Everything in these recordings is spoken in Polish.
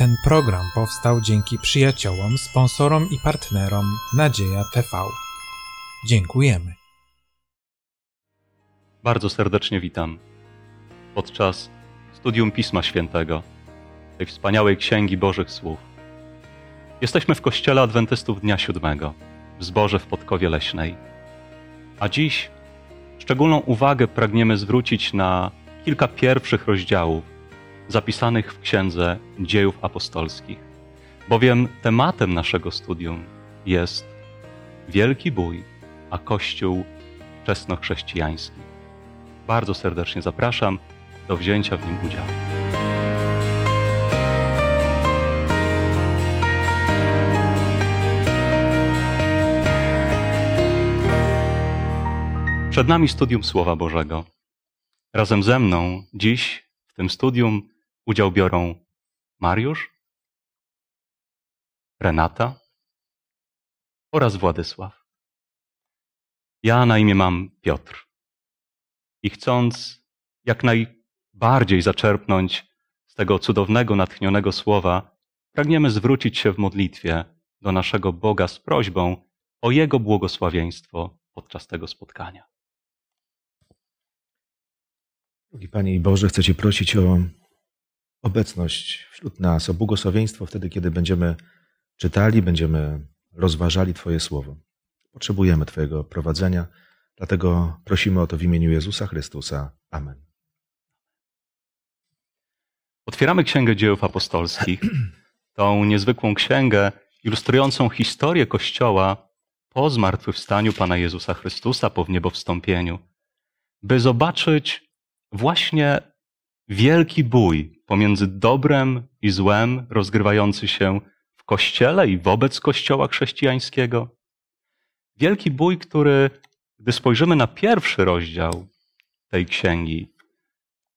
Ten program powstał dzięki przyjaciołom, sponsorom i partnerom Nadzieja TV. Dziękujemy. Bardzo serdecznie witam podczas studium Pisma Świętego, tej wspaniałej księgi Bożych Słów. Jesteśmy w Kościele Adwentystów Dnia Siódmego, w zborze w Podkowie Leśnej. A dziś szczególną uwagę pragniemy zwrócić na kilka pierwszych rozdziałów zapisanych w Księdze Dziejów Apostolskich, bowiem tematem naszego studium jest wielki bój, a Kościół wczesnochrześcijański. Bardzo serdecznie zapraszam do wzięcia w nim udziału. Przed nami studium Słowa Bożego. Razem ze mną dziś w tym studium udział biorą Mariusz, Renata oraz Władysław. Ja na imię mam Piotr. I chcąc jak najbardziej zaczerpnąć z tego cudownego, natchnionego słowa, pragniemy zwrócić się w modlitwie do naszego Boga z prośbą o Jego błogosławieństwo podczas tego spotkania. Drogi Panie i Boże, chcę Cię prosić o obecność wśród nas, o błogosławieństwo wtedy, kiedy będziemy czytali, będziemy rozważali Twoje słowo. Potrzebujemy Twojego prowadzenia, dlatego prosimy o to w imieniu Jezusa Chrystusa. Amen. Otwieramy Księgę Dziejów Apostolskich, tą niezwykłą księgę ilustrującą historię Kościoła po zmartwychwstaniu Pana Jezusa Chrystusa, po wniebowstąpieniu, by zobaczyć właśnie wielki bój pomiędzy dobrem i złem rozgrywający się w Kościele i wobec Kościoła chrześcijańskiego. Wielki bój, który, gdy spojrzymy na pierwszy rozdział tej księgi,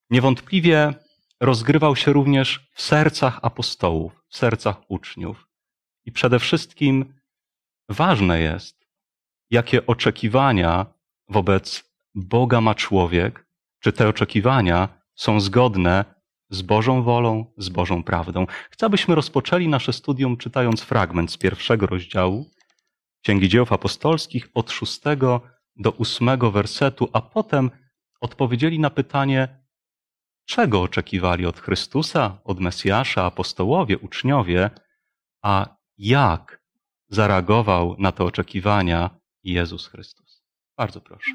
niewątpliwie rozgrywał się również w sercach apostołów, w sercach uczniów. I przede wszystkim ważne jest, jakie oczekiwania wobec Boga ma człowiek, czy te oczekiwania są zgodne z Bożą wolą, z Bożą prawdą. Chcę, abyśmy rozpoczęli nasze studium czytając fragment z pierwszego rozdziału Księgi Dzieł Apostolskich od szóstego do ósmego wersetu, a potem odpowiedzieli na pytanie, czego oczekiwali od Chrystusa, od Mesjasza, apostołowie, uczniowie, a jak zareagował na te oczekiwania Jezus Chrystus. Bardzo proszę.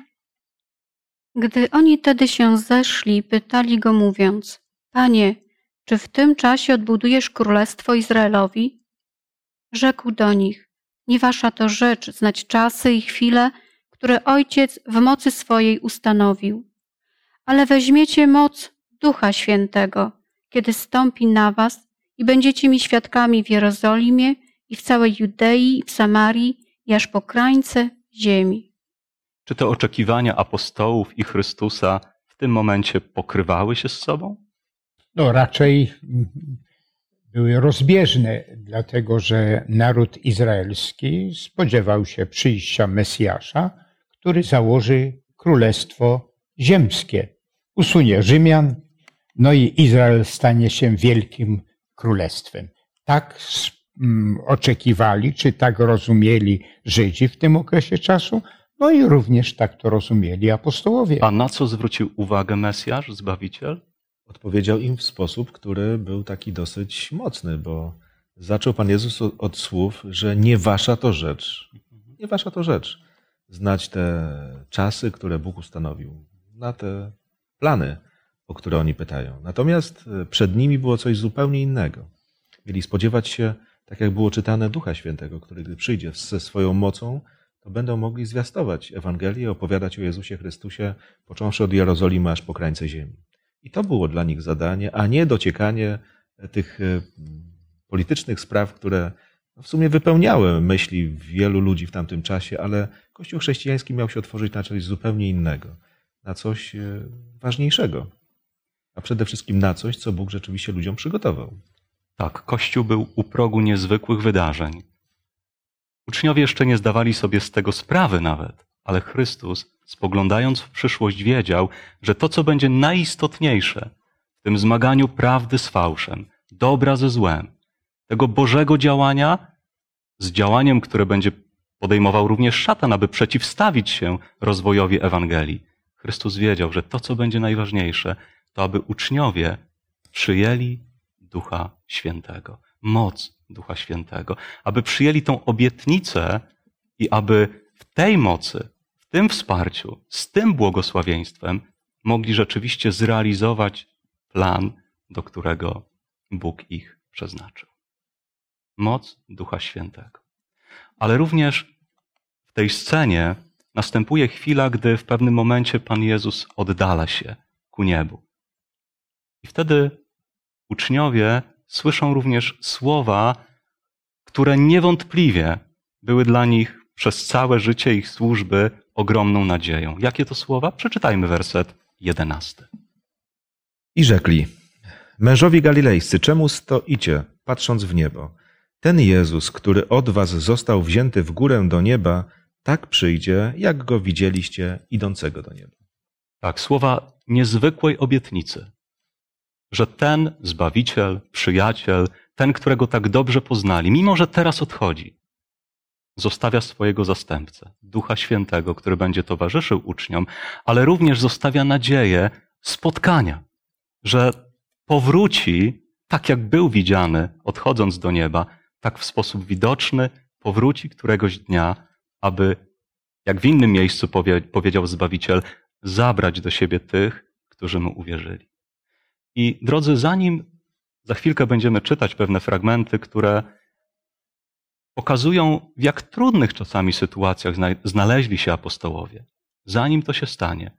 Gdy oni tedy się zeszli, pytali go mówiąc, Panie, czy w tym czasie odbudujesz królestwo Izraelowi? Rzekł do nich, nie wasza to rzecz znać czasy i chwile, które Ojciec w mocy swojej ustanowił. Ale weźmiecie moc Ducha Świętego, kiedy stąpi na was i będziecie mi świadkami w Jerozolimie i w całej Judei i w Samarii i aż po krańce ziemi. Czy te oczekiwania apostołów i Chrystusa w tym momencie pokrywały się z sobą? No, raczej były rozbieżne, dlatego że naród izraelski spodziewał się przyjścia Mesjasza, który założy królestwo ziemskie. Usunie Rzymian, no i Izrael stanie się wielkim królestwem. Tak oczekiwali, czy tak rozumieli Żydzi w tym okresie czasu, no i również tak to rozumieli apostołowie. A na co zwrócił uwagę Mesjasz, Zbawiciel? Odpowiedział im w sposób, który był taki dosyć mocny, bo zaczął Pan Jezus od słów, że nie wasza to rzecz. Nie wasza to rzecz. Znać te czasy, które Bóg ustanowił, na te plany, o które oni pytają. Natomiast przed nimi było coś zupełnie innego. Mieli spodziewać się, tak jak było czytane, Ducha Świętego, który gdy przyjdzie ze swoją mocą, to będą mogli zwiastować Ewangelię, opowiadać o Jezusie Chrystusie, począwszy od Jerozolimy aż po krańce ziemi. I to było dla nich zadanie, a nie dociekanie tych politycznych spraw, które w sumie wypełniały myśli wielu ludzi w tamtym czasie, ale Kościół chrześcijański miał się otworzyć na coś zupełnie innego, na coś ważniejszego, a przede wszystkim na coś, co Bóg rzeczywiście ludziom przygotował. Tak, Kościół był u progu niezwykłych wydarzeń. Uczniowie jeszcze nie zdawali sobie z tego sprawy nawet, ale Chrystus, spoglądając w przyszłość, wiedział, że to, co będzie najistotniejsze w tym zmaganiu prawdy z fałszem, dobra ze złem, tego Bożego działania z działaniem, które będzie podejmował również szatan, aby przeciwstawić się rozwojowi Ewangelii. Chrystus wiedział, że to, co będzie najważniejsze, to aby uczniowie przyjęli Ducha Świętego, moc Ducha Świętego, aby przyjęli tą obietnicę i aby w tej mocy, w tym wsparciu, z tym błogosławieństwem mogli rzeczywiście zrealizować plan, do którego Bóg ich przeznaczył. Moc Ducha Świętego. Ale również w tej scenie następuje chwila, gdy w pewnym momencie Pan Jezus oddala się ku niebu. I wtedy uczniowie słyszą również słowa, które niewątpliwie były dla nich przez całe życie ich służby ogromną nadzieją. Jakie to słowa? Przeczytajmy werset jedenasty. I rzekli, mężowie galilejscy, czemu stoicie, patrząc w niebo? Ten Jezus, który od was został wzięty w górę do nieba, tak przyjdzie, jak go widzieliście idącego do nieba. Tak, słowa niezwykłej obietnicy, że ten Zbawiciel, przyjaciel, ten, którego tak dobrze poznali, mimo że teraz odchodzi, zostawia swojego zastępcę, Ducha Świętego, który będzie towarzyszył uczniom, ale również zostawia nadzieję spotkania, że powróci tak, jak był widziany, odchodząc do nieba, tak w sposób widoczny powróci któregoś dnia, aby, jak w innym miejscu powie, powiedział Zbawiciel, zabrać do siebie tych, którzy mu uwierzyli. I drodzy, zanim za chwilkę będziemy czytać pewne fragmenty, które pokazują, w jak trudnych czasami sytuacjach znaleźli się apostołowie. Zanim to się stanie,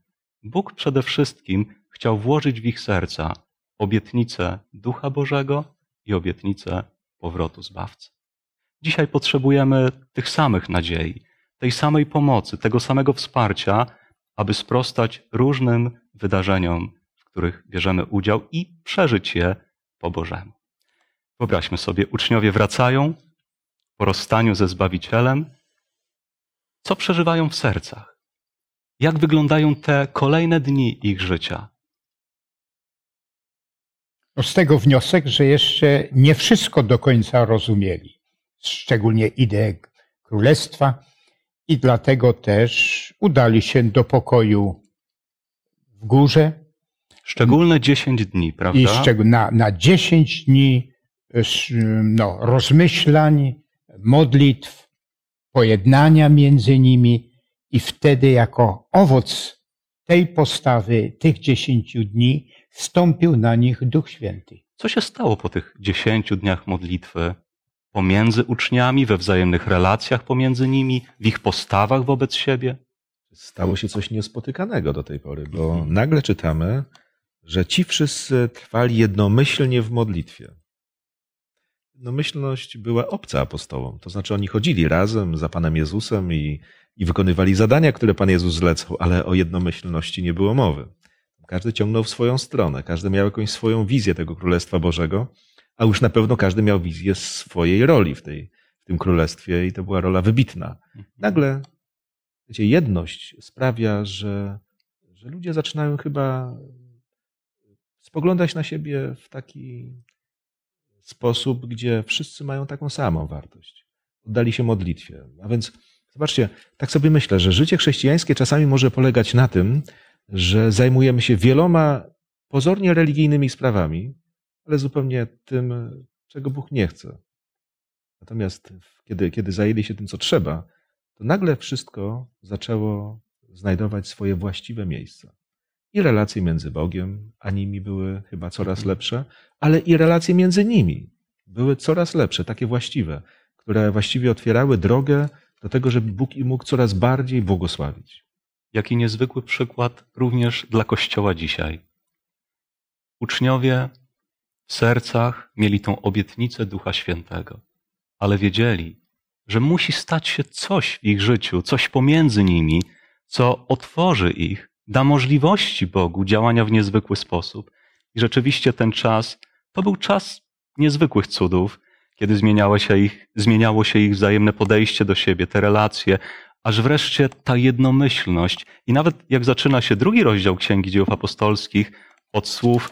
Bóg przede wszystkim chciał włożyć w ich serca obietnicę Ducha Bożego i obietnicę powrotu Zbawcy. Dzisiaj potrzebujemy tych samych nadziei, tej samej pomocy, tego samego wsparcia, aby sprostać różnym wydarzeniom, w których bierzemy udział i przeżyć je po Bożemu. Wyobraźmy sobie, uczniowie wracają po rozstaniu ze Zbawicielem. Co przeżywają w sercach? Jak wyglądają te kolejne dni ich życia? No z tego wniosek, że jeszcze nie wszystko do końca rozumieli, szczególnie ideę królestwa, i dlatego też udali się do pokoju w górze. Szczególne 10 dni, prawda? I na, na 10 dni no, rozmyślań, modlitw, pojednania między nimi, i wtedy, jako owoc tej postawy, tych 10 dni, stąpił na nich Duch Święty. Co się stało po tych 10 dniach modlitwy? pomiędzy uczniami, we wzajemnych relacjach pomiędzy nimi, w ich postawach wobec siebie? Stało się coś niespotykanego do tej pory, bo nagle czytamy, że ci wszyscy trwali jednomyślnie w modlitwie. Jednomyślność była obca apostołom, to znaczy oni chodzili razem za Panem Jezusem i, i wykonywali zadania, które Pan Jezus zlecał, ale o jednomyślności nie było mowy. Każdy ciągnął w swoją stronę, każdy miał jakąś swoją wizję tego Królestwa Bożego a już na pewno każdy miał wizję swojej roli w, tej, w tym królestwie i to była rola wybitna. Nagle wiecie, jedność sprawia, że, że ludzie zaczynają chyba spoglądać na siebie w taki sposób, gdzie wszyscy mają taką samą wartość. Oddali się modlitwie. A więc zobaczcie, tak sobie myślę, że życie chrześcijańskie czasami może polegać na tym, że zajmujemy się wieloma pozornie religijnymi sprawami, ale zupełnie tym, czego Bóg nie chce. Natomiast kiedy, kiedy zajęli się tym, co trzeba, to nagle wszystko zaczęło znajdować swoje właściwe miejsca. I relacje między Bogiem a nimi były chyba coraz lepsze, ale i relacje między nimi były coraz lepsze, takie właściwe, które właściwie otwierały drogę do tego, żeby Bóg im mógł coraz bardziej błogosławić. Jaki niezwykły przykład również dla Kościoła dzisiaj. Uczniowie w sercach mieli tą obietnicę Ducha Świętego, ale wiedzieli, że musi stać się coś w ich życiu, coś pomiędzy nimi, co otworzy ich, da możliwości Bogu działania w niezwykły sposób. I rzeczywiście ten czas to był czas niezwykłych cudów, kiedy zmieniało się ich, zmieniało się ich wzajemne podejście do siebie, te relacje, aż wreszcie ta jednomyślność. I nawet jak zaczyna się drugi rozdział Księgi Dzieł Apostolskich od słów,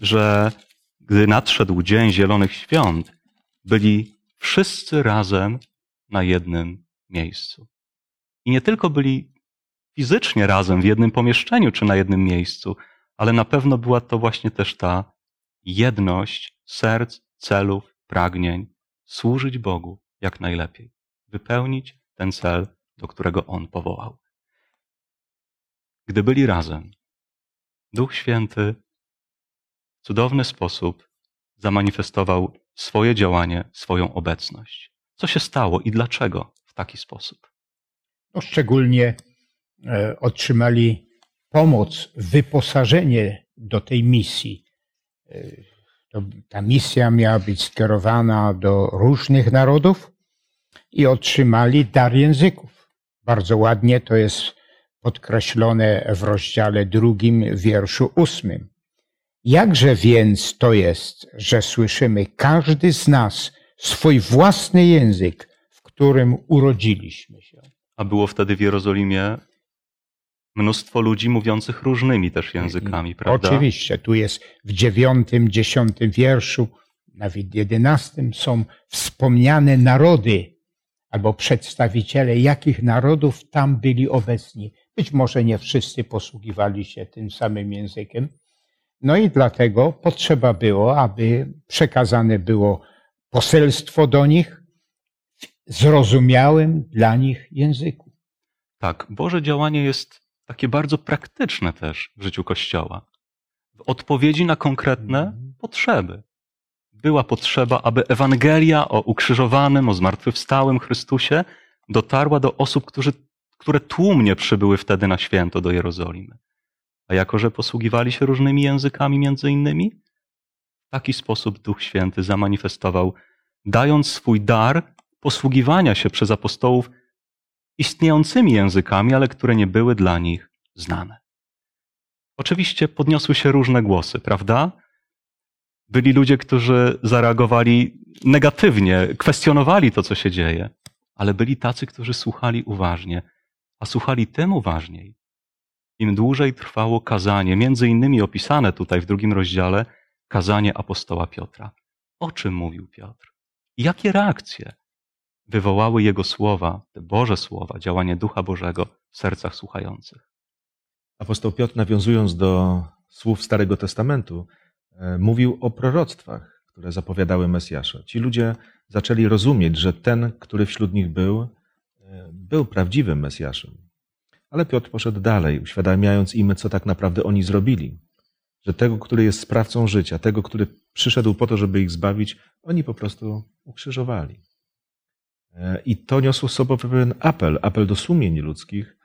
że gdy nadszedł dzień Zielonych Świąt, byli wszyscy razem na jednym miejscu. I nie tylko byli fizycznie razem w jednym pomieszczeniu czy na jednym miejscu, ale na pewno była to właśnie też ta jedność serc, celów, pragnień, służyć Bogu jak najlepiej, wypełnić ten cel, do którego On powołał. Gdy byli razem, Duch Święty w cudowny sposób zamanifestował swoje działanie, swoją obecność. Co się stało i dlaczego w taki sposób? No, szczególnie otrzymali pomoc, wyposażenie do tej misji. E, ta misja miała być skierowana do różnych narodów i otrzymali dar języków. Bardzo ładnie to jest podkreślone w rozdziale drugim, wierszu ósmym. Jakże więc to jest, że słyszymy każdy z nas swój własny język, w którym urodziliśmy się? A było wtedy w Jerozolimie mnóstwo ludzi mówiących różnymi też językami, prawda? Oczywiście, tu jest w dziewiątym, dziesiątym wierszu, nawet jedenastym są wspomniane narody albo przedstawiciele jakich narodów tam byli obecni. Być może nie wszyscy posługiwali się tym samym językiem. No i dlatego potrzeba było, aby przekazane było poselstwo do nich w zrozumiałym dla nich języku. Tak, Boże działanie jest takie bardzo praktyczne też w życiu Kościoła. W odpowiedzi na konkretne Mhm. potrzeby. Była potrzeba, aby Ewangelia o ukrzyżowanym, o zmartwychwstałym Chrystusie dotarła do osób, którzy, które tłumnie przybyły wtedy na święto do Jerozolimy. A jako, że posługiwali się różnymi językami między innymi, w taki sposób Duch Święty zamanifestował, dając swój dar posługiwania się przez apostołów istniejącymi językami, ale które nie były dla nich znane. Oczywiście podniosły się różne głosy, prawda? Byli ludzie, którzy zareagowali negatywnie, kwestionowali to, co się dzieje, ale byli tacy, którzy słuchali uważnie, a słuchali tym uważniej, im dłużej trwało kazanie, między innymi opisane tutaj w drugim rozdziale, kazanie apostoła Piotra. O czym mówił Piotr? Jakie reakcje wywołały jego słowa, te Boże słowa, działanie Ducha Bożego w sercach słuchających? Apostoł Piotr, nawiązując do słów Starego Testamentu, e, mówił o proroctwach, które zapowiadały Mesjasza. Ci ludzie zaczęli rozumieć, że ten, który wśród nich był, e, był prawdziwym Mesjaszem. Ale Piotr poszedł dalej, uświadamiając im, co tak naprawdę oni zrobili. Że tego, który jest sprawcą życia, tego, który przyszedł po to, żeby ich zbawić, oni po prostu ukrzyżowali. E, I to niosło z sobą pewien apel, apel do sumień ludzkich.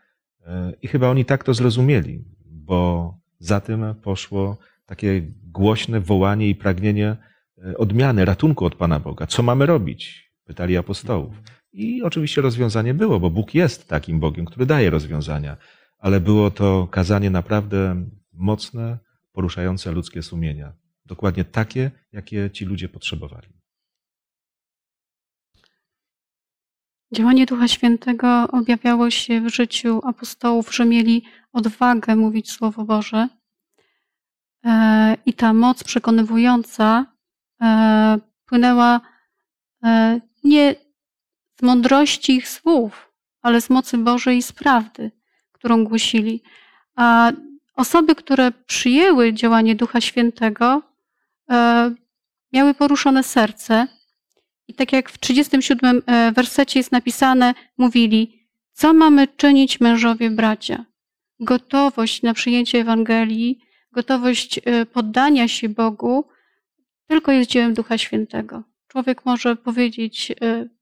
E, I chyba oni tak to zrozumieli, bo za tym poszło takie głośne wołanie i pragnienie e, odmiany, ratunku od Pana Boga. Co mamy robić? Pytali apostołów. I oczywiście rozwiązanie było, bo Bóg jest takim Bogiem, który daje rozwiązania, ale było to kazanie naprawdę mocne, poruszające ludzkie sumienia. Dokładnie takie, jakie ci ludzie potrzebowali. Działanie Ducha Świętego objawiało się w życiu apostołów, że mieli odwagę mówić Słowo Boże. E, I ta moc przekonywująca e, płynęła e, nie z mądrości ich słów, ale z mocy Bożej i z prawdy, którą głosili. A osoby, które przyjęły działanie Ducha Świętego, miały poruszone serce i tak jak w 37 wersecie jest napisane, mówili, co mamy czynić mężowie bracia? Gotowość na przyjęcie Ewangelii, gotowość poddania się Bogu tylko jest dziełem Ducha Świętego. Człowiek może powiedzieć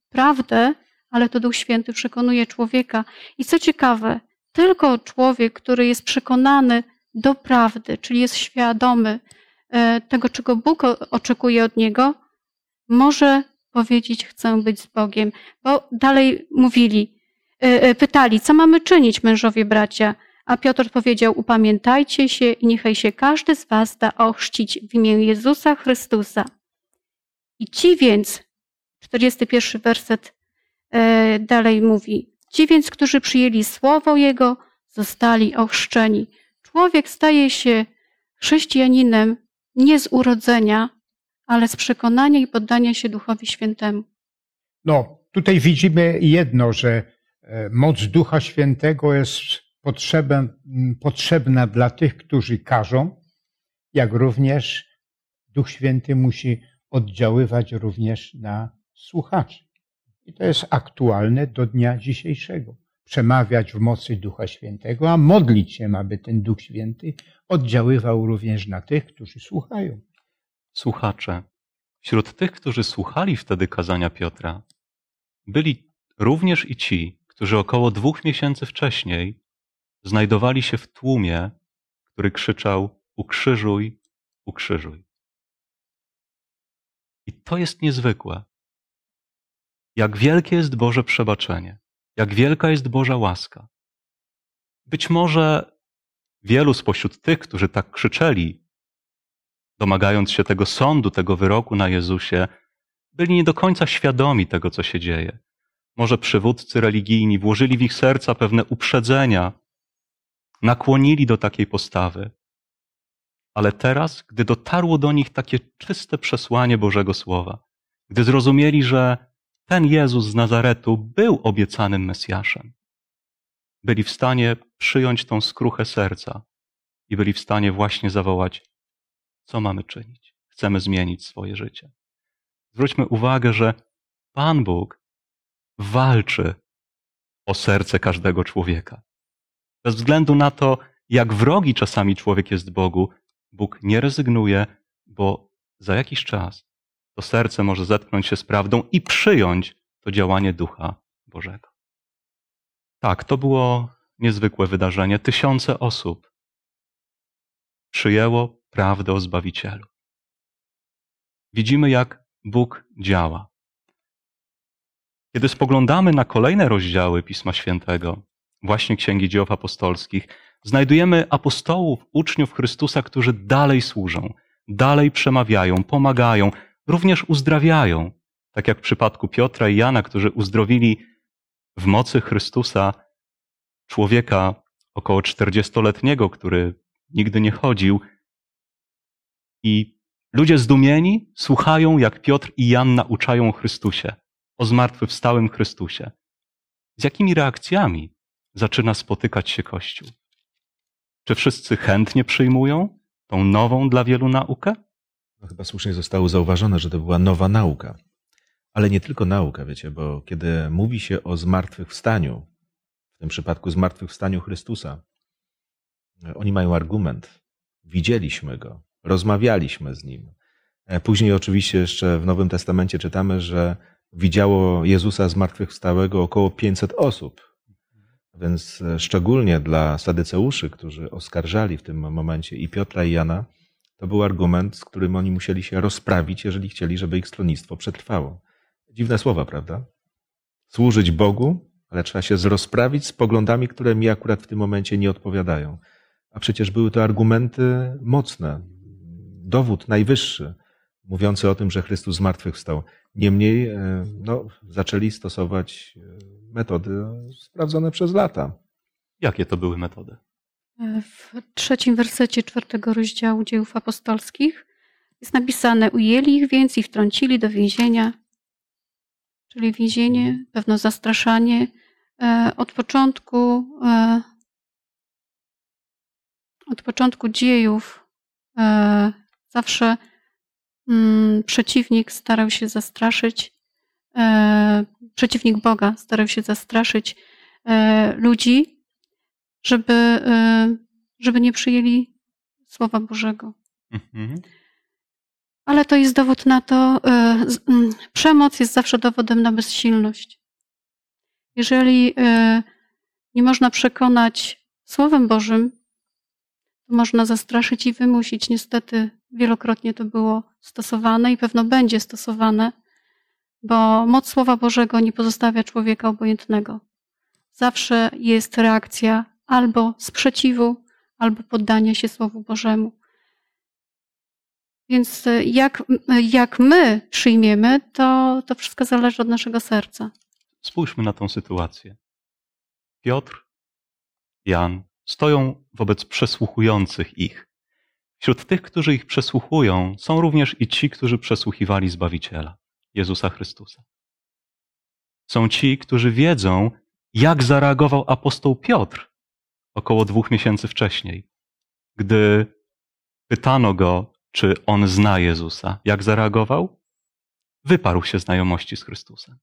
prawdę, ale to Duch Święty przekonuje człowieka. I co ciekawe, tylko człowiek, który jest przekonany do prawdy, czyli jest świadomy tego, czego Bóg oczekuje od niego, może powiedzieć, chcę być z Bogiem. Bo dalej mówili, pytali, co mamy czynić, mężowie bracia? A Piotr powiedział, upamiętajcie się i niechaj się każdy z was da ochrzcić w imię Jezusa Chrystusa. I ci więc, 41 werset dalej mówi, ci więc, którzy przyjęli słowo Jego, zostali ochrzczeni. Człowiek staje się chrześcijaninem nie z urodzenia, ale z przekonania i poddania się Duchowi Świętemu. No, tutaj widzimy jedno, że e, moc Ducha Świętego jest potrzebna, potrzebna dla tych, którzy każą, jak również Duch Święty musi oddziaływać również na słuchaczy. I to jest aktualne do dnia dzisiejszego. Przemawiać w mocy Ducha Świętego, a modlić się, aby ten Duch Święty oddziaływał również na tych, którzy słuchają. Słuchacze, wśród tych, którzy słuchali wtedy kazania Piotra, byli również i ci, którzy około dwóch miesięcy wcześniej znajdowali się w tłumie, który krzyczał: Ukrzyżuj, ukrzyżuj. I to jest niezwykłe. Jak wielkie jest Boże przebaczenie, jak wielka jest Boża łaska. Być może wielu spośród tych, którzy tak krzyczeli, domagając się tego sądu, tego wyroku na Jezusie, byli nie do końca świadomi tego, co się dzieje. Może przywódcy religijni włożyli w ich serca pewne uprzedzenia, nakłonili do takiej postawy. Ale teraz, gdy dotarło do nich takie czyste przesłanie Bożego Słowa, gdy zrozumieli, że ten Jezus z Nazaretu był obiecanym Mesjaszem, byli w stanie przyjąć tą skruchę serca i byli w stanie właśnie zawołać: Co mamy czynić? Chcemy zmienić swoje życie. Zwróćmy uwagę, że Pan Bóg walczy o serce każdego człowieka. Bez względu na to, jak wrogi czasami człowiek jest Bogu, Bóg nie rezygnuje, bo za jakiś czas to serce może zetknąć się z prawdą i przyjąć to działanie Ducha Bożego. Tak, to było niezwykłe wydarzenie. Tysiące osób przyjęło prawdę o Zbawicielu. Widzimy, jak Bóg działa. Kiedy spoglądamy na kolejne rozdziały Pisma Świętego, właśnie Księgi Dzieł Apostolskich, znajdujemy apostołów, uczniów Chrystusa, którzy dalej służą, dalej przemawiają, pomagają, również uzdrawiają, tak jak w przypadku Piotra i Jana, którzy uzdrowili w mocy Chrystusa człowieka około 40-letniego, który nigdy nie chodził. I ludzie zdumieni słuchają, jak Piotr i Jan nauczają o Chrystusie, o zmartwychwstałym Chrystusie. Z jakimi reakcjami zaczyna spotykać się Kościół? Czy wszyscy chętnie przyjmują tą nową dla wielu naukę? No, chyba słusznie zostało zauważone, że to była nowa nauka. Ale nie tylko nauka, wiecie, bo kiedy mówi się o zmartwychwstaniu, w tym przypadku zmartwychwstaniu Chrystusa, oni mają argument. Widzieliśmy go, rozmawialiśmy z nim. E, później, oczywiście, jeszcze w Nowym Testamencie czytamy, że widziało Jezusa zmartwychwstałego około 500 osób. Więc e, szczególnie dla sadyceuszy, którzy oskarżali w tym momencie i Piotra i Jana, to był argument, z którym oni musieli się rozprawić, jeżeli chcieli, żeby ich stronnictwo przetrwało. Dziwne słowa, prawda? Służyć Bogu, ale trzeba się zrozprawić z poglądami, które mi akurat w tym momencie nie odpowiadają. A przecież były to argumenty mocne, dowód najwyższy, mówiący o tym, że Chrystus zmartwychwstał. Niemniej e, no, zaczęli stosować e, metody sprawdzone przez lata. Jakie to były metody? W trzecim wersecie czwartego rozdziału dziejów apostolskich jest napisane: Ujęli ich więc i wtrącili do więzienia, czyli więzienie, pewno zastraszanie. E, od początku, e, od początku dziejów e, zawsze mm, przeciwnik starał się zastraszyć, przeciwnik Boga starał się zastraszyć ludzi, żeby, y, żeby nie przyjęli Słowa Bożego. Mhm. Ale to jest dowód na to, y, mm, przemoc jest zawsze dowodem na bezsilność. Jeżeli y, nie można przekonać Słowem Bożym, można zastraszyć i wymusić. Niestety wielokrotnie to było stosowane i pewno będzie stosowane, bo moc Słowa Bożego nie pozostawia człowieka obojętnego. Zawsze jest reakcja albo sprzeciwu, albo poddania się Słowu Bożemu. Więc e, jak, jak my przyjmiemy, to, to wszystko zależy od naszego serca. Spójrzmy na tą sytuację. Piotr, Jan stoją wobec przesłuchujących ich. Wśród tych, którzy ich przesłuchują, są również i ci, którzy przesłuchiwali Zbawiciela, Jezusa Chrystusa. Są ci, którzy wiedzą, jak zareagował apostoł Piotr około dwóch miesięcy wcześniej, gdy pytano go, czy on zna Jezusa. Jak zareagował? Wyparł się znajomości z Chrystusem.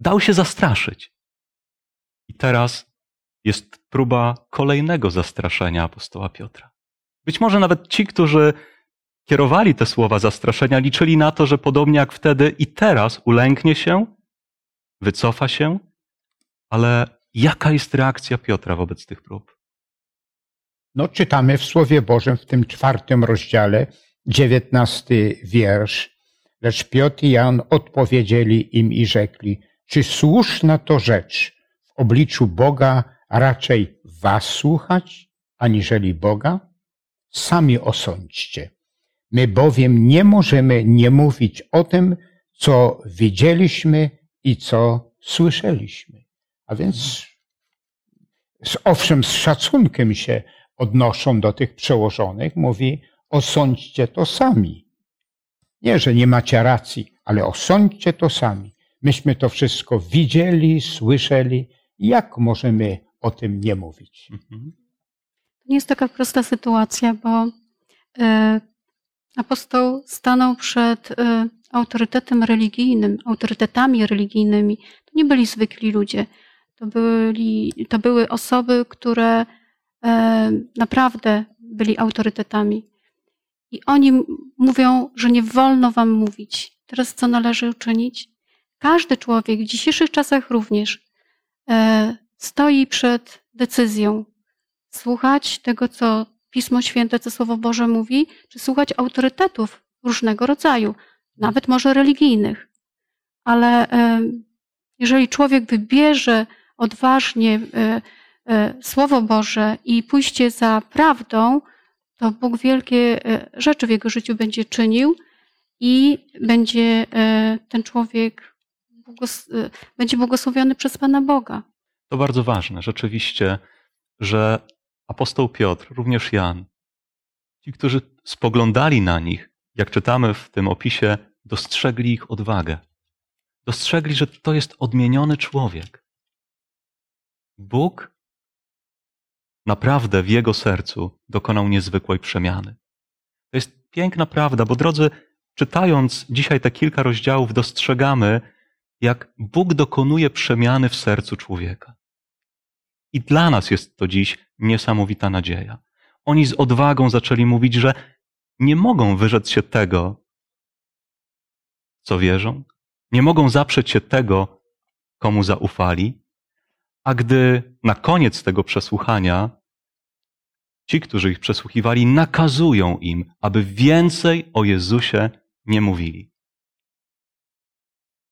Dał się zastraszyć. I teraz jest próba kolejnego zastraszenia apostoła Piotra. Być może nawet ci, którzy kierowali te słowa zastraszenia, liczyli na to, że podobnie jak wtedy i teraz ulęknie się, wycofa się, ale jaka jest reakcja Piotra wobec tych prób? No, czytamy w Słowie Bożym w tym czwartym rozdziale, dziewiętnasty wiersz. Lecz Piotr i Jan odpowiedzieli im i rzekli, czy słuszna to rzecz w obliczu Boga raczej was słuchać, aniżeli Boga? Sami osądźcie. My bowiem nie możemy nie mówić o tym, co widzieliśmy i co słyszeliśmy. A więc z, owszem, z szacunkiem się odnoszą do tych przełożonych, mówi osądźcie to sami. Nie, że nie macie racji, ale osądźcie to sami. Myśmy to wszystko widzieli, słyszeli. Jak możemy o tym nie mówić? Mhm. To nie jest taka prosta sytuacja, bo e, apostoł stanął przed e, autorytetem religijnym, autorytetami religijnymi. To nie byli zwykli ludzie. To, byli, to były osoby, które e, naprawdę byli autorytetami. I oni mówią, że nie wolno wam mówić. Teraz co należy uczynić? Każdy człowiek w dzisiejszych czasach również stoi przed decyzją. Słuchać tego, co Pismo Święte, co Słowo Boże mówi, czy słuchać autorytetów różnego rodzaju, nawet może religijnych. Ale e, jeżeli człowiek wybierze odważnie e, Słowo Boże i pójście za prawdą, to Bóg wielkie rzeczy w jego życiu będzie czynił i będzie ten człowiek będzie błogosławiony przez Pana Boga. To bardzo ważne, rzeczywiście, że apostoł Piotr, również Jan, ci, którzy spoglądali na nich, jak czytamy w tym opisie, dostrzegli ich odwagę. Dostrzegli, że to jest odmieniony człowiek. Bóg naprawdę w jego sercu dokonał niezwykłej przemiany. To jest piękna prawda, bo drodzy, czytając dzisiaj te kilka rozdziałów, dostrzegamy, jak Bóg dokonuje przemiany w sercu człowieka. I dla nas jest to dziś niesamowita nadzieja. Oni z odwagą zaczęli mówić, że nie mogą wyrzec się tego, co wierzą, nie mogą zaprzeć się tego, komu zaufali, a gdy na koniec tego przesłuchania ci, którzy ich przesłuchiwali, nakazują im, aby więcej o Jezusie nie mówili.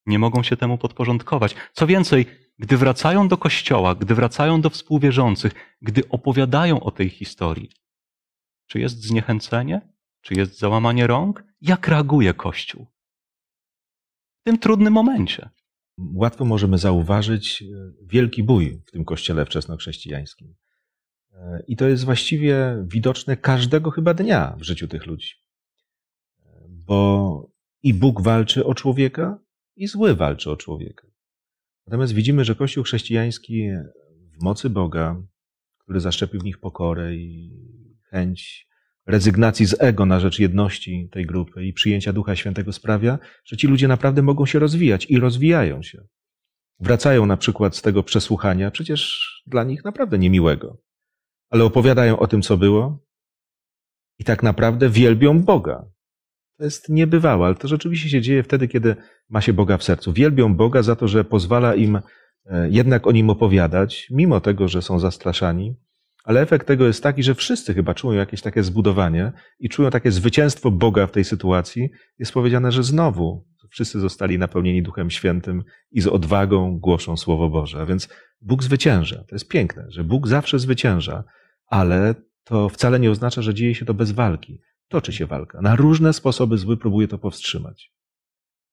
Nie mogą się temu podporządkować. Co więcej, gdy wracają do kościoła, gdy wracają do współwierzących, gdy opowiadają o tej historii, czy jest zniechęcenie? Czy jest załamanie rąk? Jak reaguje Kościół w tym trudnym momencie? Łatwo możemy zauważyć e, wielki bój w tym kościele wczesnochrześcijańskim. E, I to jest właściwie widoczne każdego chyba dnia w życiu tych ludzi. E, bo i Bóg walczy o człowieka, i zły walczy o człowieka. Natomiast widzimy, że Kościół chrześcijański w mocy Boga, który zaszczepił w nich pokorę i chęć rezygnacji z ego na rzecz jedności tej grupy i przyjęcia Ducha Świętego sprawia, że ci ludzie naprawdę mogą się rozwijać i rozwijają się. Wracają na przykład z tego przesłuchania, przecież dla nich naprawdę niemiłego, ale opowiadają o tym, co było i tak naprawdę wielbią Boga. To jest niebywałe, ale to rzeczywiście się dzieje wtedy, kiedy ma się Boga w sercu. Wielbią Boga za to, że pozwala im e, jednak o nim opowiadać, mimo tego, że są zastraszani. Ale efekt tego jest taki, że wszyscy chyba czują jakieś takie zbudowanie i czują takie zwycięstwo Boga w tej sytuacji. Jest powiedziane, że znowu wszyscy zostali napełnieni Duchem Świętym i z odwagą głoszą Słowo Boże. A więc Bóg zwycięża. To jest piękne, że Bóg zawsze zwycięża, ale to wcale nie oznacza, że dzieje się to bez walki. Toczy się walka. Na różne sposoby zły próbuje to powstrzymać.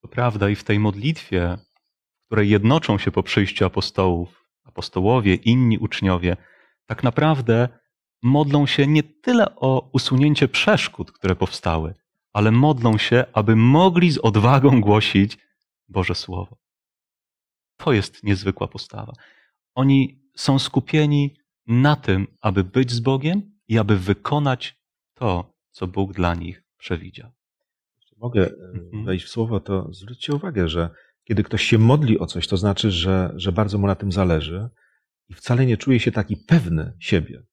To prawda, i w tej modlitwie, w której jednoczą się po przyjściu apostołów, apostołowie, inni uczniowie, tak naprawdę modlą się nie tyle o usunięcie przeszkód, które powstały, ale modlą się, aby mogli z odwagą głosić Boże Słowo. To jest niezwykła postawa. Oni są skupieni na tym, aby być z Bogiem i aby wykonać to, co Bóg dla nich przewidział. Jeśli mogę e, Mhm. wejść w słowo, to zwróćcie uwagę, że kiedy ktoś się modli o coś, to znaczy, że, że bardzo mu na tym zależy i wcale nie czuje się taki pewny siebie.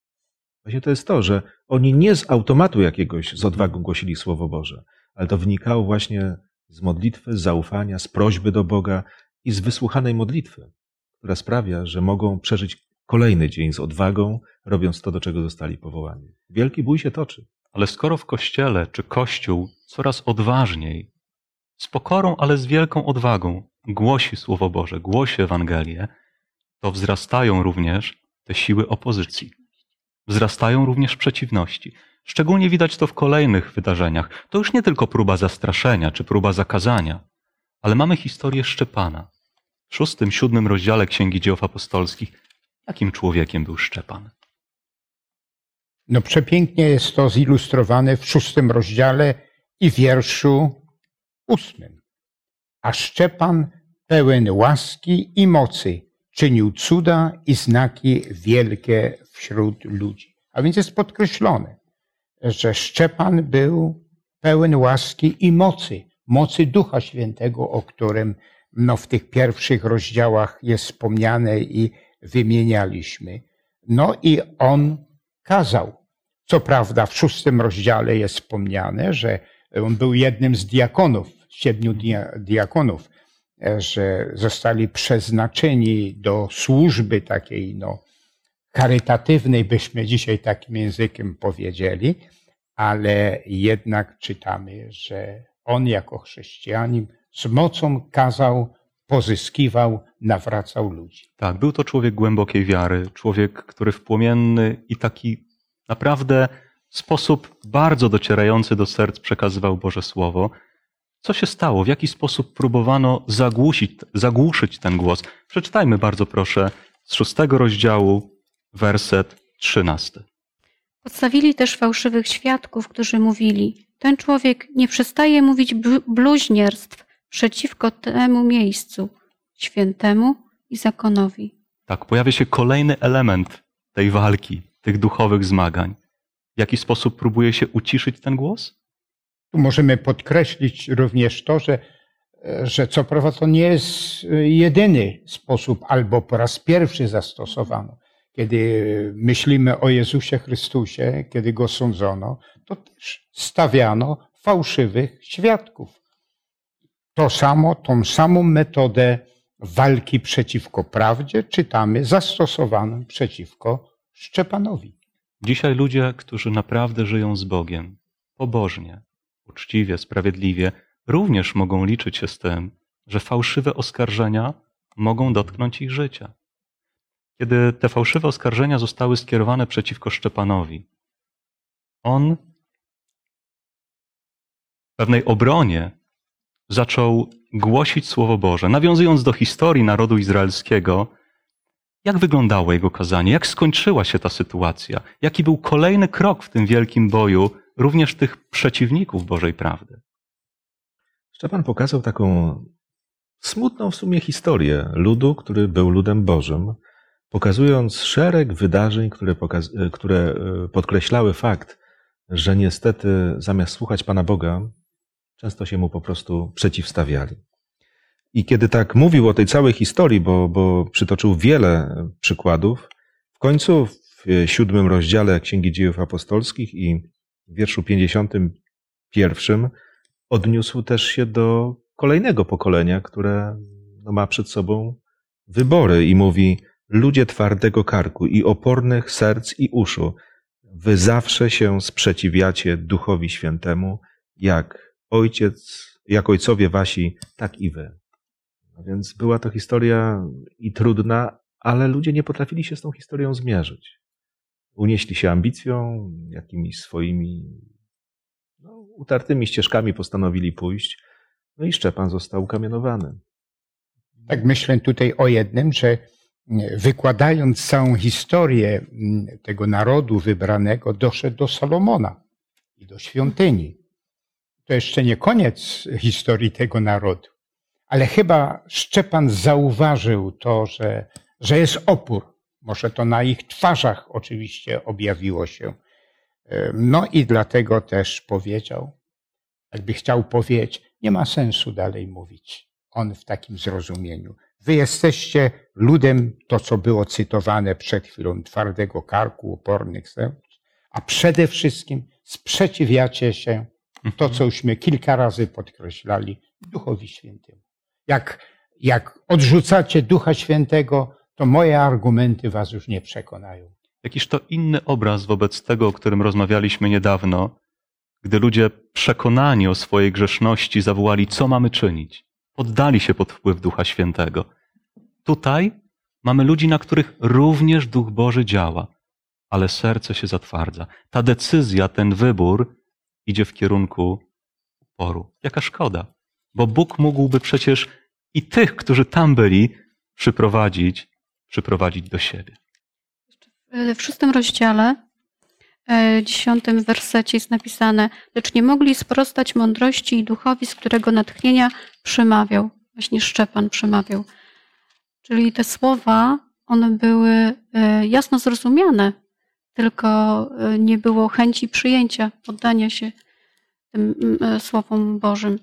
Właśnie to jest to, że oni nie z automatu jakiegoś z odwagą głosili Słowo Boże, ale to wynikało właśnie z modlitwy, z zaufania, z prośby do Boga i z wysłuchanej modlitwy, która sprawia, że mogą przeżyć kolejny dzień z odwagą, robiąc to, do czego zostali powołani. Wielki bój się toczy. Ale skoro w kościele czy kościół coraz odważniej, z pokorą, ale z wielką odwagą głosi Słowo Boże, głosi Ewangelię, to wzrastają również te siły opozycji. Wzrastają również przeciwności. Szczególnie widać to w kolejnych wydarzeniach. To już nie tylko próba zastraszenia czy próba zakazania, ale mamy historię Szczepana. W szóstym, siódmym rozdziale Księgi Dzieł Apostolskich. Jakim człowiekiem był Szczepan? No przepięknie jest to zilustrowane w szóstym rozdziale i wierszu ósmym. A Szczepan pełen łaski i mocy czynił cuda i znaki wielkie wśród ludzi. A więc jest podkreślone, że Szczepan był pełen łaski i mocy, mocy Ducha Świętego, o którym no, w tych pierwszych rozdziałach jest wspomniane i wymienialiśmy. No i on kazał. Co prawda w szóstym rozdziale jest wspomniane, że on był jednym z diakonów, siedmiu dia- diakonów, e, że zostali przeznaczeni do służby takiej no, charytatywnej, byśmy dzisiaj takim językiem powiedzieli, ale jednak czytamy, że on jako chrześcijanin z mocą kazał, pozyskiwał, nawracał ludzi. Tak, był to człowiek głębokiej wiary, człowiek, który w płomienny i taki naprawdę sposób bardzo docierający do serc przekazywał Boże Słowo. Co się stało? W jaki sposób próbowano zagłusić, zagłuszyć ten głos? Przeczytajmy bardzo proszę z szóstego rozdziału, werset trzynasty. Podstawili też fałszywych świadków, którzy mówili: Ten człowiek nie przestaje mówić blu- bluźnierstw przeciwko temu miejscu, świętemu i zakonowi. Tak, pojawia się kolejny element tej walki, tych duchowych zmagań. W jaki sposób próbuje się uciszyć ten głos? Tu możemy podkreślić również to, że, że co prawda to nie jest jedyny sposób, albo po raz pierwszy zastosowano. Kiedy myślimy o Jezusie Chrystusie, kiedy go sądzono, to też stawiano fałszywych świadków. To samo, tą samą metodę walki przeciwko prawdzie czytamy zastosowaną przeciwko Szczepanowi. Dzisiaj ludzie, którzy naprawdę żyją z Bogiem, pobożnie, uczciwie, sprawiedliwie, również mogą liczyć się z tym, że fałszywe oskarżenia mogą dotknąć ich życia. Kiedy te fałszywe oskarżenia zostały skierowane przeciwko Szczepanowi, on w pewnej obronie zaczął głosić Słowo Boże, nawiązując do historii narodu izraelskiego, jak wyglądało jego kazanie? Jak skończyła się ta sytuacja? Jaki był kolejny krok w tym wielkim boju również tych przeciwników Bożej prawdy? Szczepan pokazał taką smutną w sumie historię ludu, który był ludem Bożym, pokazując szereg wydarzeń, które, pokaz- które e, podkreślały fakt, że niestety zamiast słuchać Pana Boga, często się mu po prostu przeciwstawiali. I kiedy tak mówił o tej całej historii, bo, bo przytoczył wiele przykładów, w końcu w siódmym rozdziale Księgi Dziejów Apostolskich i w wierszu 51 odniósł też się do kolejnego pokolenia, które no, ma przed sobą wybory i mówi: Ludzie twardego karku i opornych serc i uszu, wy zawsze się sprzeciwiacie Duchowi Świętemu, jak ojciec, jak ojcowie wasi, tak i wy. No więc była to historia i trudna, ale ludzie nie potrafili się z tą historią zmierzyć. Unieśli się ambicją, jakimiś swoimi no, utartymi ścieżkami postanowili pójść, no i Szczepan został ukamienowany. Tak myślę tutaj o jednym, że wykładając całą historię tego narodu wybranego, doszedł do Salomona i do świątyni. To jeszcze nie koniec historii tego narodu, ale chyba Szczepan zauważył to, że, że jest opór. Może to na ich twarzach oczywiście objawiło się. No i dlatego też powiedział, jakby chciał powiedzieć, nie ma sensu dalej mówić. On w takim zrozumieniu. Wy jesteście ludem, to co było cytowane przed chwilą, twardego karku, opornych serc, a przede wszystkim sprzeciwiacie się to, co jużśmy kilka razy podkreślali, Duchowi Świętemu. Jak, jak odrzucacie Ducha Świętego, to moje argumenty was już nie przekonają. Jakiż to inny obraz wobec tego, o którym rozmawialiśmy niedawno, gdy ludzie przekonani o swojej grzeszności zawołali, co mamy czynić. Poddali się pod wpływ Ducha Świętego. Tutaj mamy ludzi, na których również Duch Boży działa, ale serce się zatwardza. Ta decyzja, ten wybór idzie w kierunku oporu. Jaka szkoda, bo Bóg mógłby przecież i tych, którzy tam byli, przyprowadzić, przyprowadzić do siebie. W szóstym rozdziale, e, dziesiątym wersecie jest napisane, lecz nie mogli sprostać mądrości i duchowi, z którego natchnienia przemawiał. Właśnie Szczepan przemawiał. Czyli te słowa, one były e, jasno zrozumiane, tylko e, nie było chęci przyjęcia, poddania się tym słowom Bożym.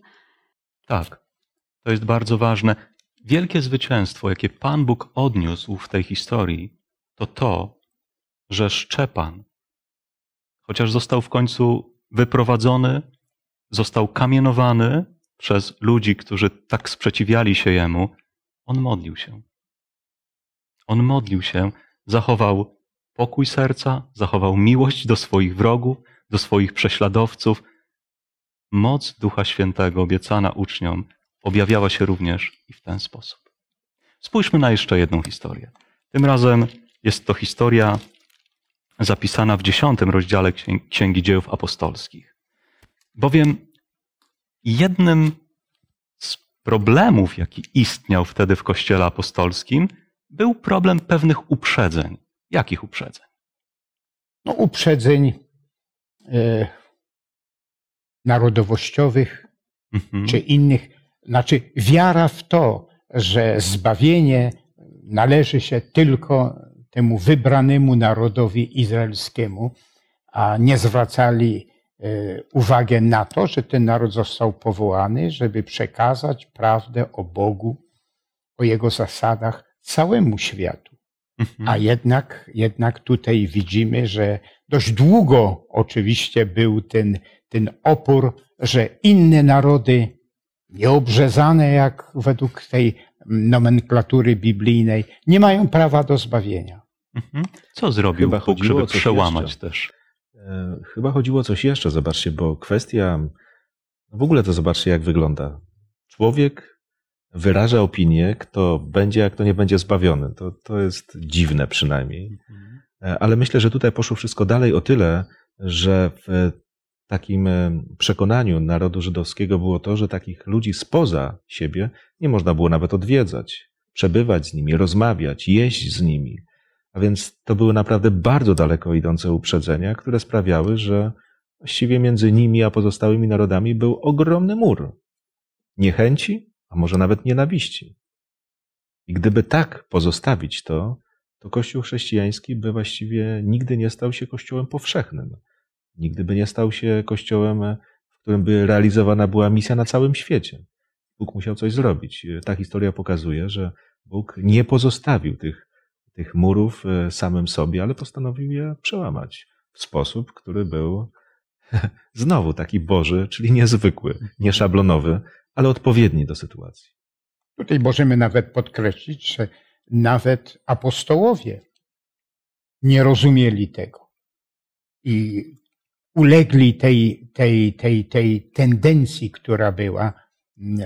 Tak, to jest bardzo ważne. Wielkie zwycięstwo, jakie Pan Bóg odniósł w tej historii, to to, że Szczepan, chociaż został w końcu wyprowadzony, został kamienowany przez ludzi, którzy tak sprzeciwiali się jemu, on modlił się. On modlił się, zachował pokój serca, zachował miłość do swoich wrogów, do swoich prześladowców. Moc Ducha Świętego obiecana uczniom objawiała się również i w ten sposób. Spójrzmy na jeszcze jedną historię. Tym razem jest to historia zapisana w dziesiątym rozdziale Księgi Dziejów Apostolskich. Bowiem jednym z problemów, jaki istniał wtedy w Kościele Apostolskim, był problem pewnych uprzedzeń. Jakich uprzedzeń? No, uprzedzeń e, narodowościowych mhm. czy innych. Znaczy, wiara w to, że zbawienie należy się tylko temu wybranemu narodowi izraelskiemu, a nie zwracali e, uwagę na to, że ten naród został powołany, żeby przekazać prawdę o Bogu, o Jego zasadach całemu światu. Mhm. A jednak, jednak tutaj widzimy, że dość długo oczywiście był ten, ten opór, że inne narody, nieobrzezane jak według tej nomenklatury biblijnej, nie mają prawa do zbawienia. Mhm. Co zrobił Chyba Bóg, żeby przełamać jeszcze. też? E, chyba chodziło o coś jeszcze, zobaczcie, bo kwestia, w ogóle to zobaczcie, jak wygląda. Człowiek wyraża opinię, kto będzie, a kto nie będzie zbawiony. To, to jest dziwne przynajmniej. Mhm. E, ale myślę, że tutaj poszło wszystko dalej o tyle, że w takim e, przekonaniu narodu żydowskiego było to, że takich ludzi spoza siebie nie można było nawet odwiedzać, przebywać z nimi, rozmawiać, jeść z nimi. A więc to były naprawdę bardzo daleko idące uprzedzenia, które sprawiały, że właściwie między nimi a pozostałymi narodami był ogromny mur. Niechęci, a może nawet nienawiści. I gdyby tak pozostawić to, to Kościół chrześcijański by właściwie nigdy nie stał się Kościołem powszechnym. Nigdy by nie stał się Kościołem, w którym by realizowana była misja na całym świecie. Bóg musiał coś zrobić. Ta historia pokazuje, że Bóg nie pozostawił tych tych murów e, samym sobie, ale postanowił je przełamać w sposób, który był znowu taki Boży, czyli niezwykły, nie szablonowy, ale odpowiedni do sytuacji. Tutaj możemy nawet podkreślić, że nawet apostołowie nie rozumieli tego i ulegli tej, tej, tej, tej tendencji, która była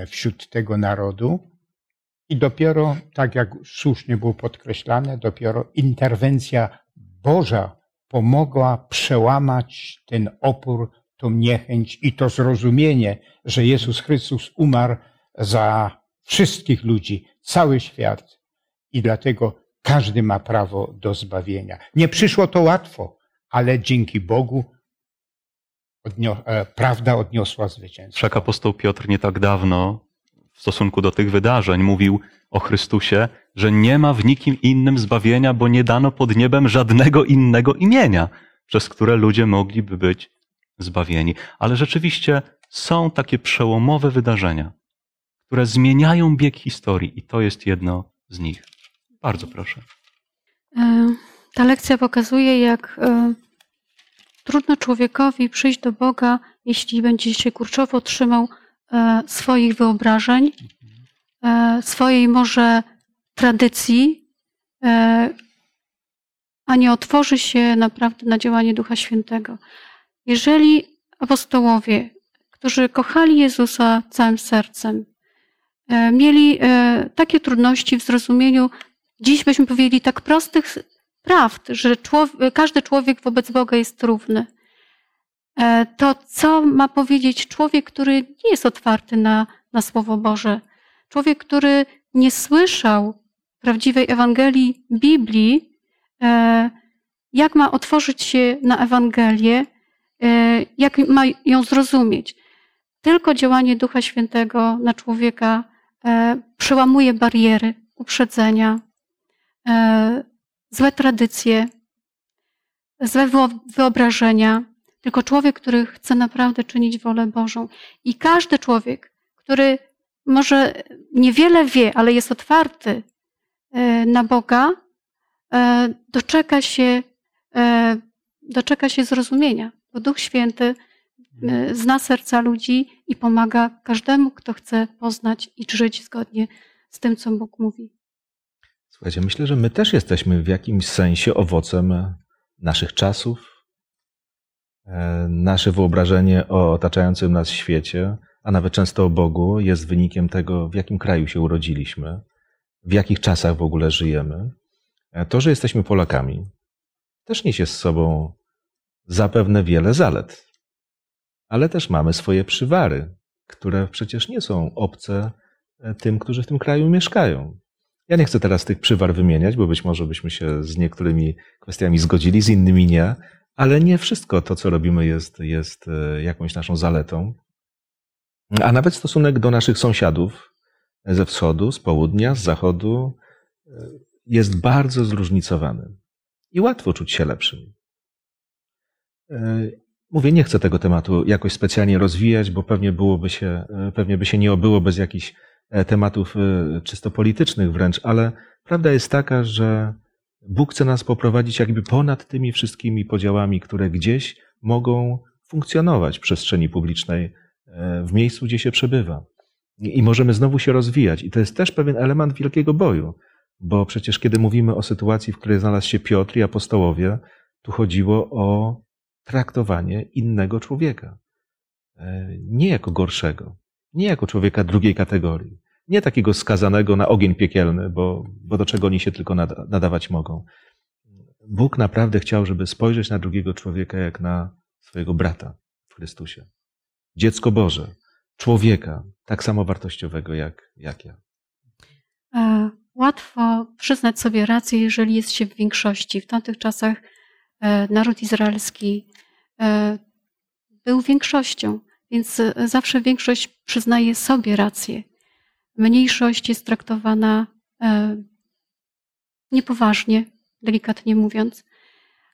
wśród tego narodu, i dopiero, tak jak słusznie było podkreślane, dopiero interwencja Boża pomogła przełamać ten opór, tą niechęć i to zrozumienie, że Jezus Chrystus umarł za wszystkich ludzi, cały świat. I dlatego każdy ma prawo do zbawienia. Nie przyszło to łatwo, ale dzięki Bogu odnio- e, prawda odniosła zwycięstwo. Wszak apostoł Piotr nie tak dawno w stosunku do tych wydarzeń mówił o Chrystusie, że nie ma w nikim innym zbawienia, bo nie dano pod niebem żadnego innego imienia, przez które ludzie mogliby być zbawieni. Ale rzeczywiście są takie przełomowe wydarzenia, które zmieniają bieg historii i to jest jedno z nich. Bardzo proszę. E, Ta lekcja pokazuje, jak e, trudno człowiekowi przyjść do Boga, jeśli będzie się kurczowo trzymał e, swoich wyobrażeń, swojej może tradycji, a nie otworzy się naprawdę na działanie Ducha Świętego. Jeżeli apostołowie, którzy kochali Jezusa całym sercem, e, mieli e, takie trudności w zrozumieniu, dziś byśmy powiedzieli tak prostych prawd, że człowiek, każdy człowiek wobec Boga jest równy. E, To co ma powiedzieć człowiek, który nie jest otwarty na, na Słowo Boże? Człowiek, który nie słyszał prawdziwej Ewangelii Biblii, jak ma otworzyć się na Ewangelię, jak ma ją zrozumieć. Tylko działanie Ducha Świętego na człowieka e, przełamuje bariery, uprzedzenia, e, złe tradycje, złe wyo- wyobrażenia. Tylko człowiek, który chce naprawdę czynić wolę Bożą. I każdy człowiek, który może niewiele wie, ale jest otwarty e, na Boga, e, doczeka się, e, doczeka się zrozumienia. Bo Duch Święty e, zna serca ludzi i pomaga każdemu, kto chce poznać i żyć zgodnie z tym, co Bóg mówi. Słuchajcie, myślę, że my też jesteśmy w jakimś sensie owocem naszych czasów. E, Nasze wyobrażenie o otaczającym nas świecie, a nawet często o Bogu, jest wynikiem tego, w jakim kraju się urodziliśmy, w jakich czasach w ogóle żyjemy. E, To, że jesteśmy Polakami, też niesie z sobą zapewne wiele zalet, ale też mamy swoje przywary, które przecież nie są obce e, tym, którzy w tym kraju mieszkają. Ja nie chcę teraz tych przywar wymieniać, bo być może byśmy się z niektórymi kwestiami zgodzili, z innymi nie, ale nie wszystko to, co robimy, jest, jest e, jakąś naszą zaletą. A nawet stosunek do naszych sąsiadów ze wschodu, z południa, z zachodu e, jest bardzo zróżnicowany. I łatwo czuć się lepszym. E, Mówię, nie chcę tego tematu jakoś specjalnie rozwijać, bo pewnie byłoby się, e, pewnie by się nie obyło bez jakichś e, tematów czysto politycznych wręcz, ale prawda jest taka, że Bóg chce nas poprowadzić jakby ponad tymi wszystkimi podziałami, które gdzieś mogą funkcjonować w przestrzeni publicznej, w miejscu, gdzie się przebywa. I możemy znowu się rozwijać. I to jest też pewien element wielkiego boju, bo przecież kiedy mówimy o sytuacji, w której znalazł się Piotr i apostołowie, tu chodziło o traktowanie innego człowieka. E, Nie jako gorszego, nie jako człowieka drugiej kategorii, nie takiego skazanego na ogień piekielny, bo, bo do czego oni się tylko nada- nadawać mogą. Bóg naprawdę chciał, żeby spojrzeć na drugiego człowieka jak na swojego brata w Chrystusie. Dziecko Boże, człowieka, tak samo wartościowego jak, jak ja. E, Łatwo przyznać sobie rację, jeżeli jest się w większości. W tamtych czasach naród izraelski e, był większością, więc e, zawsze większość przyznaje sobie rację. Mniejszość jest traktowana e, niepoważnie, delikatnie mówiąc,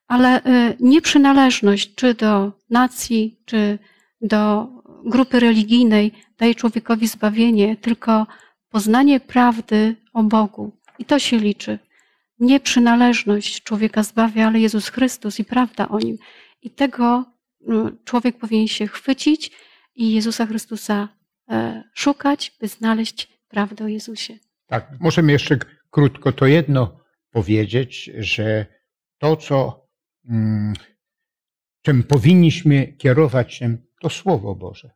ale e, nieprzynależność czy do nacji, czy do grupy religijnej daje człowiekowi zbawienie, tylko poznanie prawdy o Bogu. I to się liczy. Nie przynależność człowieka zbawia, ale Jezus Chrystus i prawda o nim. I tego mm, człowiek powinien się chwycić i Jezusa Chrystusa e, szukać, by znaleźć prawdę o Jezusie. Tak, możemy jeszcze krótko to jedno powiedzieć, że to, co, mm, czym powinniśmy kierować się, to Słowo Boże.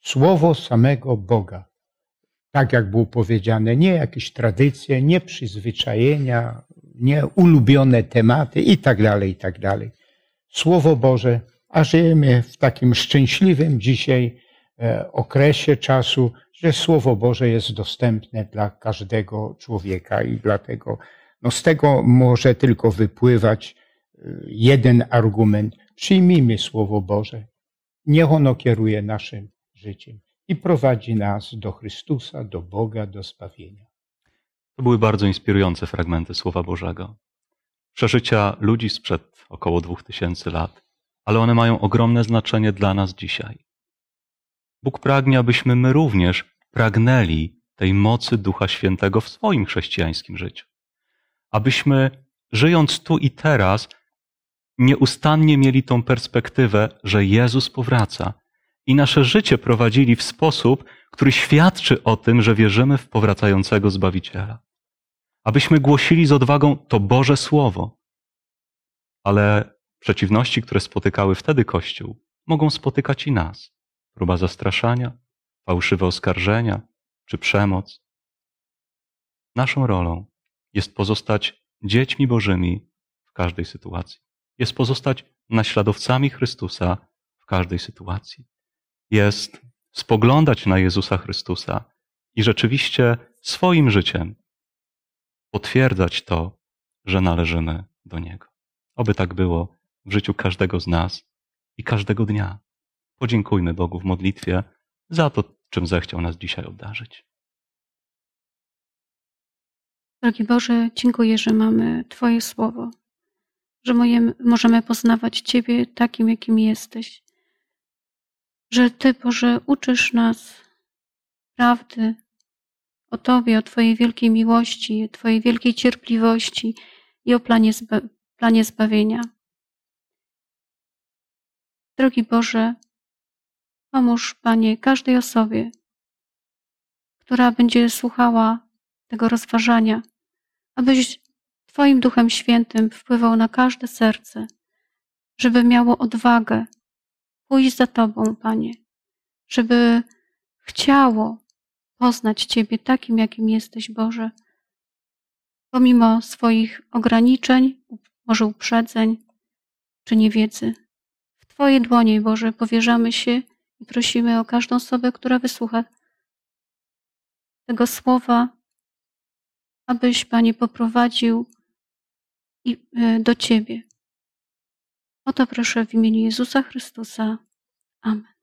Słowo samego Boga. Tak jak było powiedziane, nie jakieś tradycje, nie przyzwyczajenia, nie ulubione tematy i tak dalej, i tak. Słowo Boże, a żyjemy w takim szczęśliwym dzisiaj e, okresie czasu, że Słowo Boże jest dostępne dla każdego człowieka i dlatego No z tego może tylko wypływać y, jeden argument. Przyjmijmy Słowo Boże. Niech ono kieruje naszym życiem i prowadzi nas do Chrystusa, do Boga, do zbawienia. To były bardzo inspirujące fragmenty Słowa Bożego. Przeżycia ludzi sprzed około dwóch tysięcy lat, ale one mają ogromne znaczenie dla nas dzisiaj. Bóg pragnie, abyśmy my również pragnęli tej mocy Ducha Świętego w swoim chrześcijańskim życiu. Abyśmy, żyjąc tu i teraz, nieustannie mieli tą perspektywę, że Jezus powraca i nasze życie prowadzili w sposób, który świadczy o tym, że wierzymy w powracającego Zbawiciela. Abyśmy głosili z odwagą to Boże Słowo. Ale przeciwności, które spotykały wtedy Kościół, mogą spotykać i nas. Próba zastraszania, fałszywe oskarżenia czy przemoc. Naszą rolą jest pozostać dziećmi Bożymi w każdej sytuacji. Jest pozostać naśladowcami Chrystusa w każdej sytuacji. Jest spoglądać na Jezusa Chrystusa i rzeczywiście swoim życiem potwierdzać to, że należymy do Niego. Oby tak było w życiu każdego z nas i każdego dnia. Podziękujmy Bogu w modlitwie za to, czym zechciał nas dzisiaj obdarzyć. Drogi Boże, dziękuję, że mamy Twoje słowo, że możemy poznawać Ciebie takim, jakim jesteś, że Ty, Boże, uczysz nas prawdy o Tobie, o Twojej wielkiej miłości, o Twojej wielkiej cierpliwości i o planie, zba planie zbawienia. Drogi Boże, pomóż, Panie, każdej osobie, która będzie słuchała tego rozważania, abyś Twoim Duchem Świętym wpływał na każde serce, żeby miało odwagę pójść za Tobą, Panie, żeby chciało poznać Ciebie takim, jakim jesteś, Boże, pomimo swoich ograniczeń, może uprzedzeń czy niewiedzy. W Twoje dłonie, Boże, powierzamy się i prosimy o każdą osobę, która wysłucha tego słowa, abyś, Panie, poprowadził e, do Ciebie. O to proszę w imieniu Jezusa Chrystusa. Amen.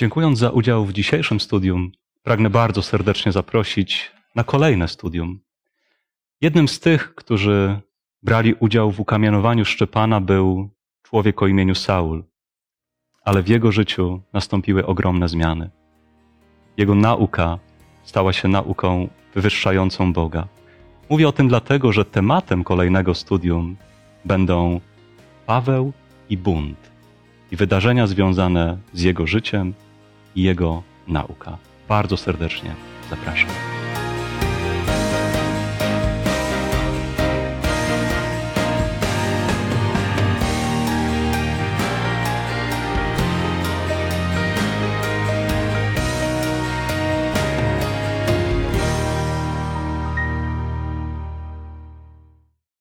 Dziękując za udział w dzisiejszym studium, pragnę bardzo serdecznie zaprosić na kolejne studium. Jednym z tych, którzy brali udział w ukamienowaniu Szczepana, był człowiek o imieniu Saul, ale w jego życiu nastąpiły ogromne zmiany. Jego nauka stała się nauką wywyższającą Boga. Mówię o tym dlatego, że tematem kolejnego studium będą Paweł i bunt i wydarzenia związane z jego życiem i jego nauka. Bardzo serdecznie zapraszam.